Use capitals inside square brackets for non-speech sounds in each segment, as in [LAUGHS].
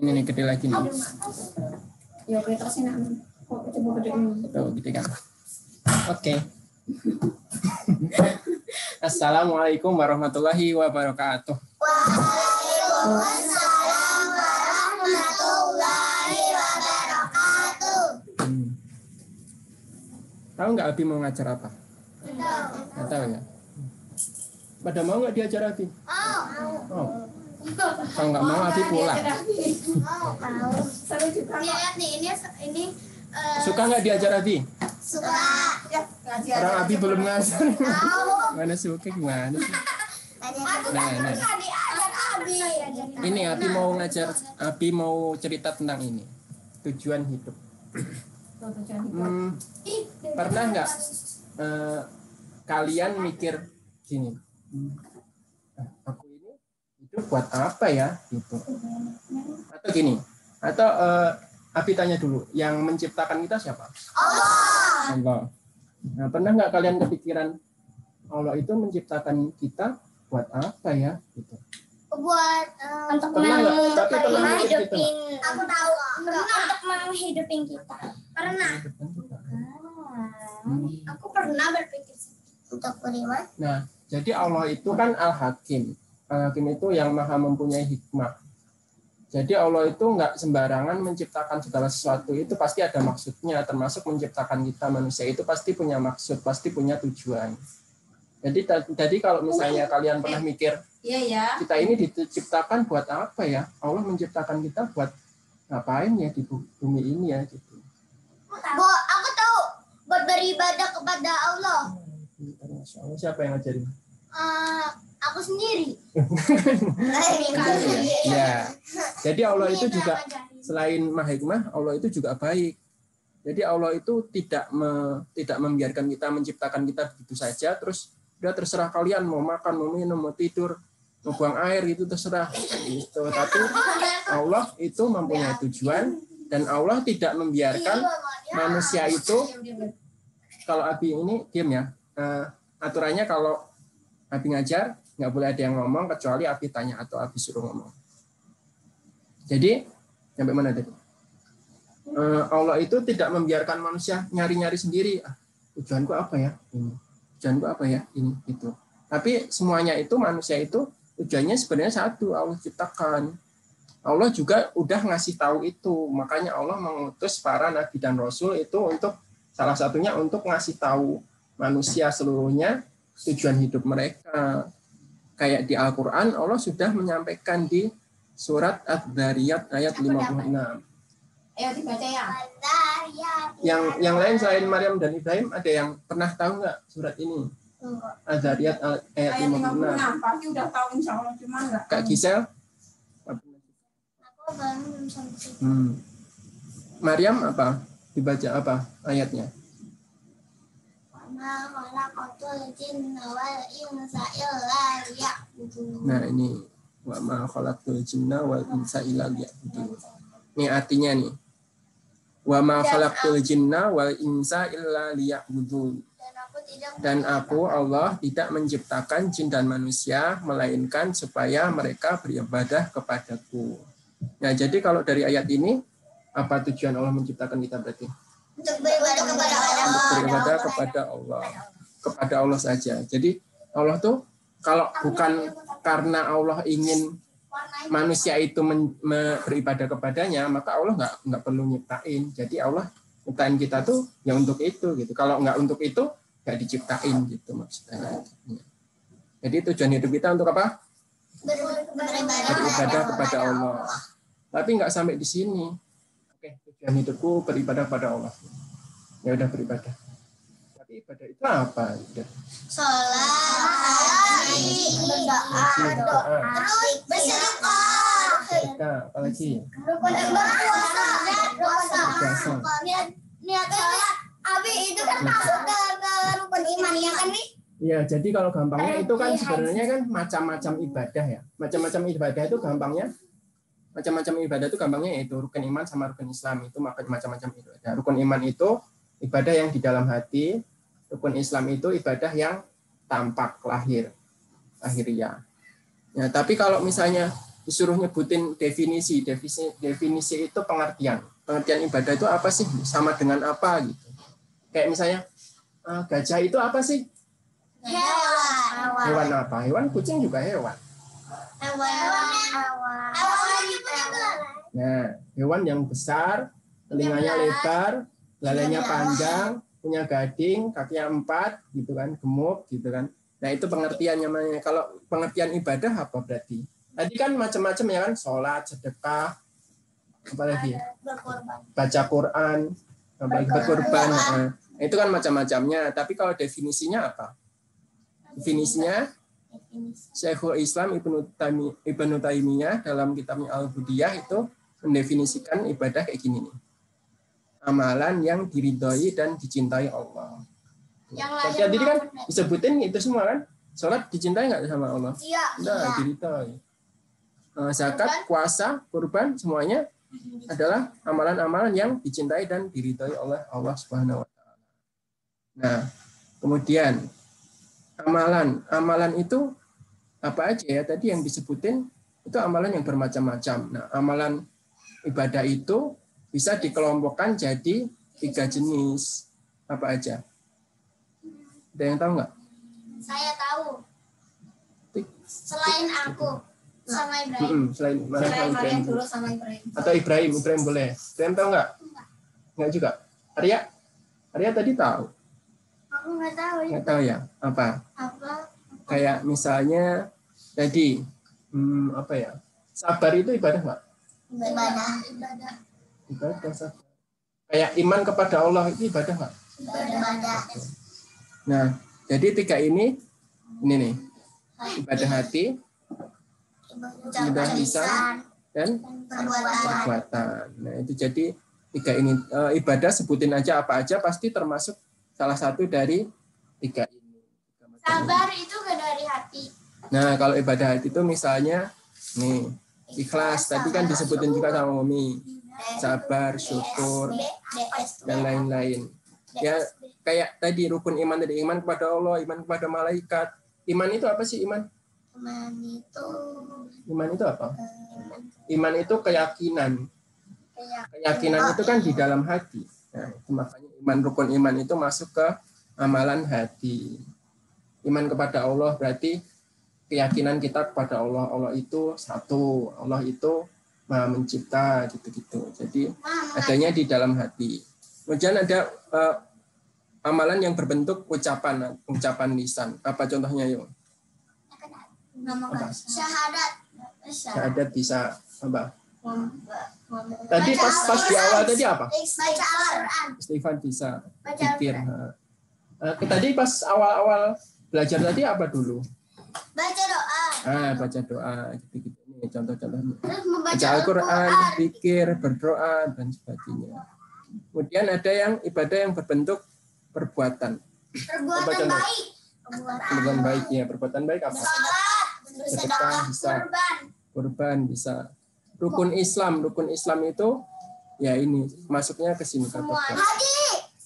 Ini nih gede lagi nih. Ya kita sih nak. Coba gede ini. Gede kan. Oke. [LAUGHS] Assalamualaikum warahmatullahi wabarakatuh. Hmm. Tahu nggak Abi mau ngajar apa? Nggak tahu ya. Pada mau nggak diajar Abi? Oh. Kalau nggak mau Abi pulang. Seru juga. Lihat nih, ini ini eh, Suka nggak diajar Abi? suka. Ya, Orang. Abi belum ngajar. [LAUGHS] Mana suka gimana sih? Nah, nah. Diajar Abi. Ini Abi mau ngajar, Abi mau cerita tentang ini. Tujuan hidup. Dibuat. Hmm, pernah nggak eh, kalian mikir gini? "Hmm, aku ini hidup buat apa ya? Gitu. Atau gini? Atau eh, Abi tanya dulu, yang menciptakan kita siapa? Allah. Nah, pernah nggak kalian kepikiran Allah itu menciptakan kita buat apa ya? Gitu. Buat eh, Untuk menghidupin- gitu. menghidupin. Aku tahu. Pernah untuk menghidupin kita. Pernah. Hmm. Aku pernah berpikir untuk beriman. Nah, jadi Allah itu kan Al-Hakim. Al-Hakim itu yang maha mempunyai hikmah. Jadi Allah itu nggak sembarangan menciptakan segala sesuatu. Itu pasti ada maksudnya, termasuk menciptakan kita manusia itu pasti punya maksud, pasti punya tujuan. Jadi ta- jadi kalau misalnya kalian pernah mikir Iya ya. kita ini diciptakan buat apa ya? Allah menciptakan kita buat ngapain ya di bu- bumi ini ya gitu. Bo, aku tahu buat beribadah kepada Allah, siapa yang ngajarin? Eh, aku sendiri. [LAUGHS] Ya. Jadi Allah itu juga selain maha hikmah, Allah itu juga baik. Jadi Allah itu tidak me- tidak membiarkan kita menciptakan kita begitu saja terus udah terserah kalian mau makan, mau minum, mau tidur, mau buang air itu terserah gitu. Tapi Allah itu mempunyai tujuan dan Allah tidak membiarkan manusia itu kalau Abi ini diam ya. Eh, aturannya kalau Abi ngajar nggak boleh ada yang ngomong kecuali Abi tanya atau Abi suruh ngomong. Jadi sampai mana tadi? Eh, Allah itu tidak membiarkan manusia nyari-nyari sendiri. Ah, tujuanku apa ya? Ini. Tujuanku apa ya? Ini itu. Tapi semuanya itu manusia itu tujuannya sebenarnya satu, Allah ciptakan. Allah juga udah ngasih tahu itu. Makanya Allah mengutus para nabi dan rasul itu untuk salah satunya untuk ngasih tahu manusia seluruhnya tujuan hidup mereka. Kayak di Al-Qur'an Allah sudah menyampaikan di surat Ad-Dariyat ayat 56. Ayo dibaca ya. Yang yang lain selain Maryam dan Ibrahim ada yang pernah tahu nggak surat ini? Ad-Dariyat ayat Ayat 56. 56. Pasti udah tahu insya Allah cuma enggak. Kak Gisel? Aku belum sampai situ. Hmm. Maryam apa? Dibaca apa ayatnya? Nah, ini wa ma khalaqtul jinna wal insa illa liya'budun. Ini artinya nih. Wa ma khalaqtul jinna wal insa illa liya'budun. Dan aku tidak Dan aku Allah tidak menciptakan jin dan manusia melainkan supaya mereka beribadah kepadaku. Nah, jadi kalau dari ayat ini apa tujuan Allah menciptakan kita berarti? untuk beribadah kepada Allah. Untuk beribadah kepada Allah. Kepada Allah saja. Jadi Allah tuh kalau bukan karena Allah ingin manusia itu men- me- beribadah kepadanya, maka Allah nggak nggak perlu nyiptain. Jadi Allah nyiptain kita tuh ya untuk itu gitu. Kalau nggak untuk itu nggak diciptain gitu maksudnya. Jadi tujuan hidup kita untuk apa? Beribadah Beribadah kepada Allah. Tapi nggak sampai di sini. Oke, tujuan hidupku beribadah kepada Allah. Ya udah beribadah. Tapi ibadah itu apa? Udah. Ya jadi kalau gampangnya itu kan sebenarnya kan macam-macam ibadah ya. Macam-macam ibadah itu gampangnya macam-macam ibadah itu gampangnya yaitu rukun iman sama rukun Islam itu maka macam-macam ibadah. Rukun iman itu ibadah yang di dalam hati, rukun Islam itu ibadah yang tampak lahir, lahiriah. Ya, tapi kalau misalnya disuruh nyebutin definisi. Definisi definisi itu pengertian. Pengertian ibadah itu apa sih? Sama dengan apa gitu. Kayak misalnya eh, gajah itu apa sih? Hewan. Hewan apa? Hewan kucing juga hewan. Hewan. Hewan itu Nah, hewan yang besar, telinganya lebar, lalanya panjang, punya gading, kakinya empat, gitu kan, gemuk, gitu kan. Nah, itu pengertiannya. namanya. Kalau pengertian ibadah apa berarti? Tadi kan macam-macam ya kan, sholat, sedekah, apa lagi? Baca Quran, berkorban. Nah, itu kan macam-macamnya. Tapi kalau definisinya apa? Definisinya Syekhul Islam Ibnu Ibnu Taimiyah dalam kitabnya Al-Budiyah itu mendefinisikan ibadah kayak gini nih. Amalan yang diridhoi dan dicintai Allah. Yang Jadi lain kan disebutin itu semua kan? Sholat dicintai nggak sama Allah? Iya. Enggak, diridhoi. Eh, Zakat, puasa, kurban, semuanya adalah amalan-amalan yang dicintai dan diridhoi oleh Allah Subhanahu wa taala. Nah, kemudian amalan, amalan itu apa aja ya tadi yang disebutin itu amalan yang bermacam-macam. Nah, amalan ibadah itu bisa dikelompokkan jadi tiga jenis. Apa aja? Ada yang tahu nggak? Saya tahu. Selain aku sama Ibrahim. Mm-mm, selain mana Selain Ibrahim dulu? sama Ibrahim. Atau Ibrahim, Ibrahim boleh. Ibrahim tahu nggak? Nggak juga. Arya? Arya tadi tahu. Aku nggak tahu ya. Nggak tahu ya? Apa? Apa? Kayak misalnya tadi, hmm, apa ya? Sabar itu ibadah nggak? Ibadah. Ibadah. Ibadah sabar. Kayak iman kepada Allah itu ibadah nggak? Ibadah. Nah, jadi tiga ini, ini nih, ibadah hati Ucapan lisan, dan perbuatan. Nah, itu jadi tiga ini Eh, ibadah sebutin aja apa aja pasti termasuk salah satu dari tiga ini. Sabar itu gak dari hati. Nah, kalau ibadah hati itu misalnya nih, ikhlas tadi kan disebutin juga sama Umi. Sabar, syukur, dan lain-lain. Ya, kayak tadi rukun iman tadi iman kepada Allah, iman kepada malaikat. Iman itu apa sih iman? Iman itu Iman itu apa? Iman itu keyakinan. Keyakinan itu kan di dalam hati. Nah, itu makanya iman rukun iman itu masuk ke amalan hati. Iman kepada Allah berarti keyakinan kita kepada Allah. Allah itu satu. Allah itu maha mencipta gitu-gitu. Jadi adanya di dalam hati. Kemudian ada eh, amalan yang berbentuk ucapan, ucapan lisan. Apa contohnya yuk? Syahadat. Syahadat bisa apa? Tadi pas pas di awal tadi apa? Baca Al-Quran. Istighfar bisa, pikir. Eh, tadi pas awal-awal belajar tadi apa dulu? Baca doa. Ah, baca doa gitu-gitu. Ini contoh-contohnya. Baca Al-Quran, pikir, berdoa dan sebagainya. Kemudian ada yang ibadah yang berbentuk perbuatan. Perbuatan contoh? baik. Perbuatan baik ya, perbuatan baik apa? Salat. Sedekah bisa. Kurban. Kurban bisa. Rukun Islam, rukun Islam itu ya ini masuknya ke sini kata.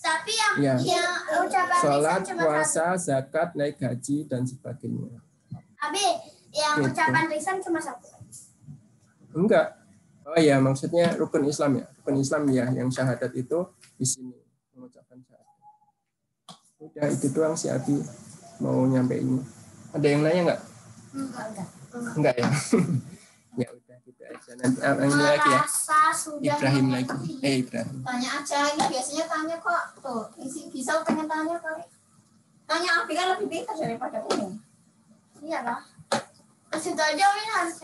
Tapi yang Ya. yang cuma puasa, zakat, naik haji dan sebagainya. Abi, yang Gitu. ucapan lisan cuma satu. Enggak. Oh ya, maksudnya rukun Islam ya. Rukun Islam ya, yang syahadat itu di sini mengucapkan syahadat. Udah itu doang si Abi mau nyampe ini. Ada yang nanya enggak? Enggak. Enggak ya. [LAUGHS] ya udah gitu aja. Nanti ah, ini lagi ya. Ibrahim lagi. Eh Ibrahim. Tanya aja, ini biasanya tanya kok. Tuh, isi bisa pengen tanya kali. Tanya Abi kan lebih pintar daripada Umi. Iya lah. Terus itu aja Umi harus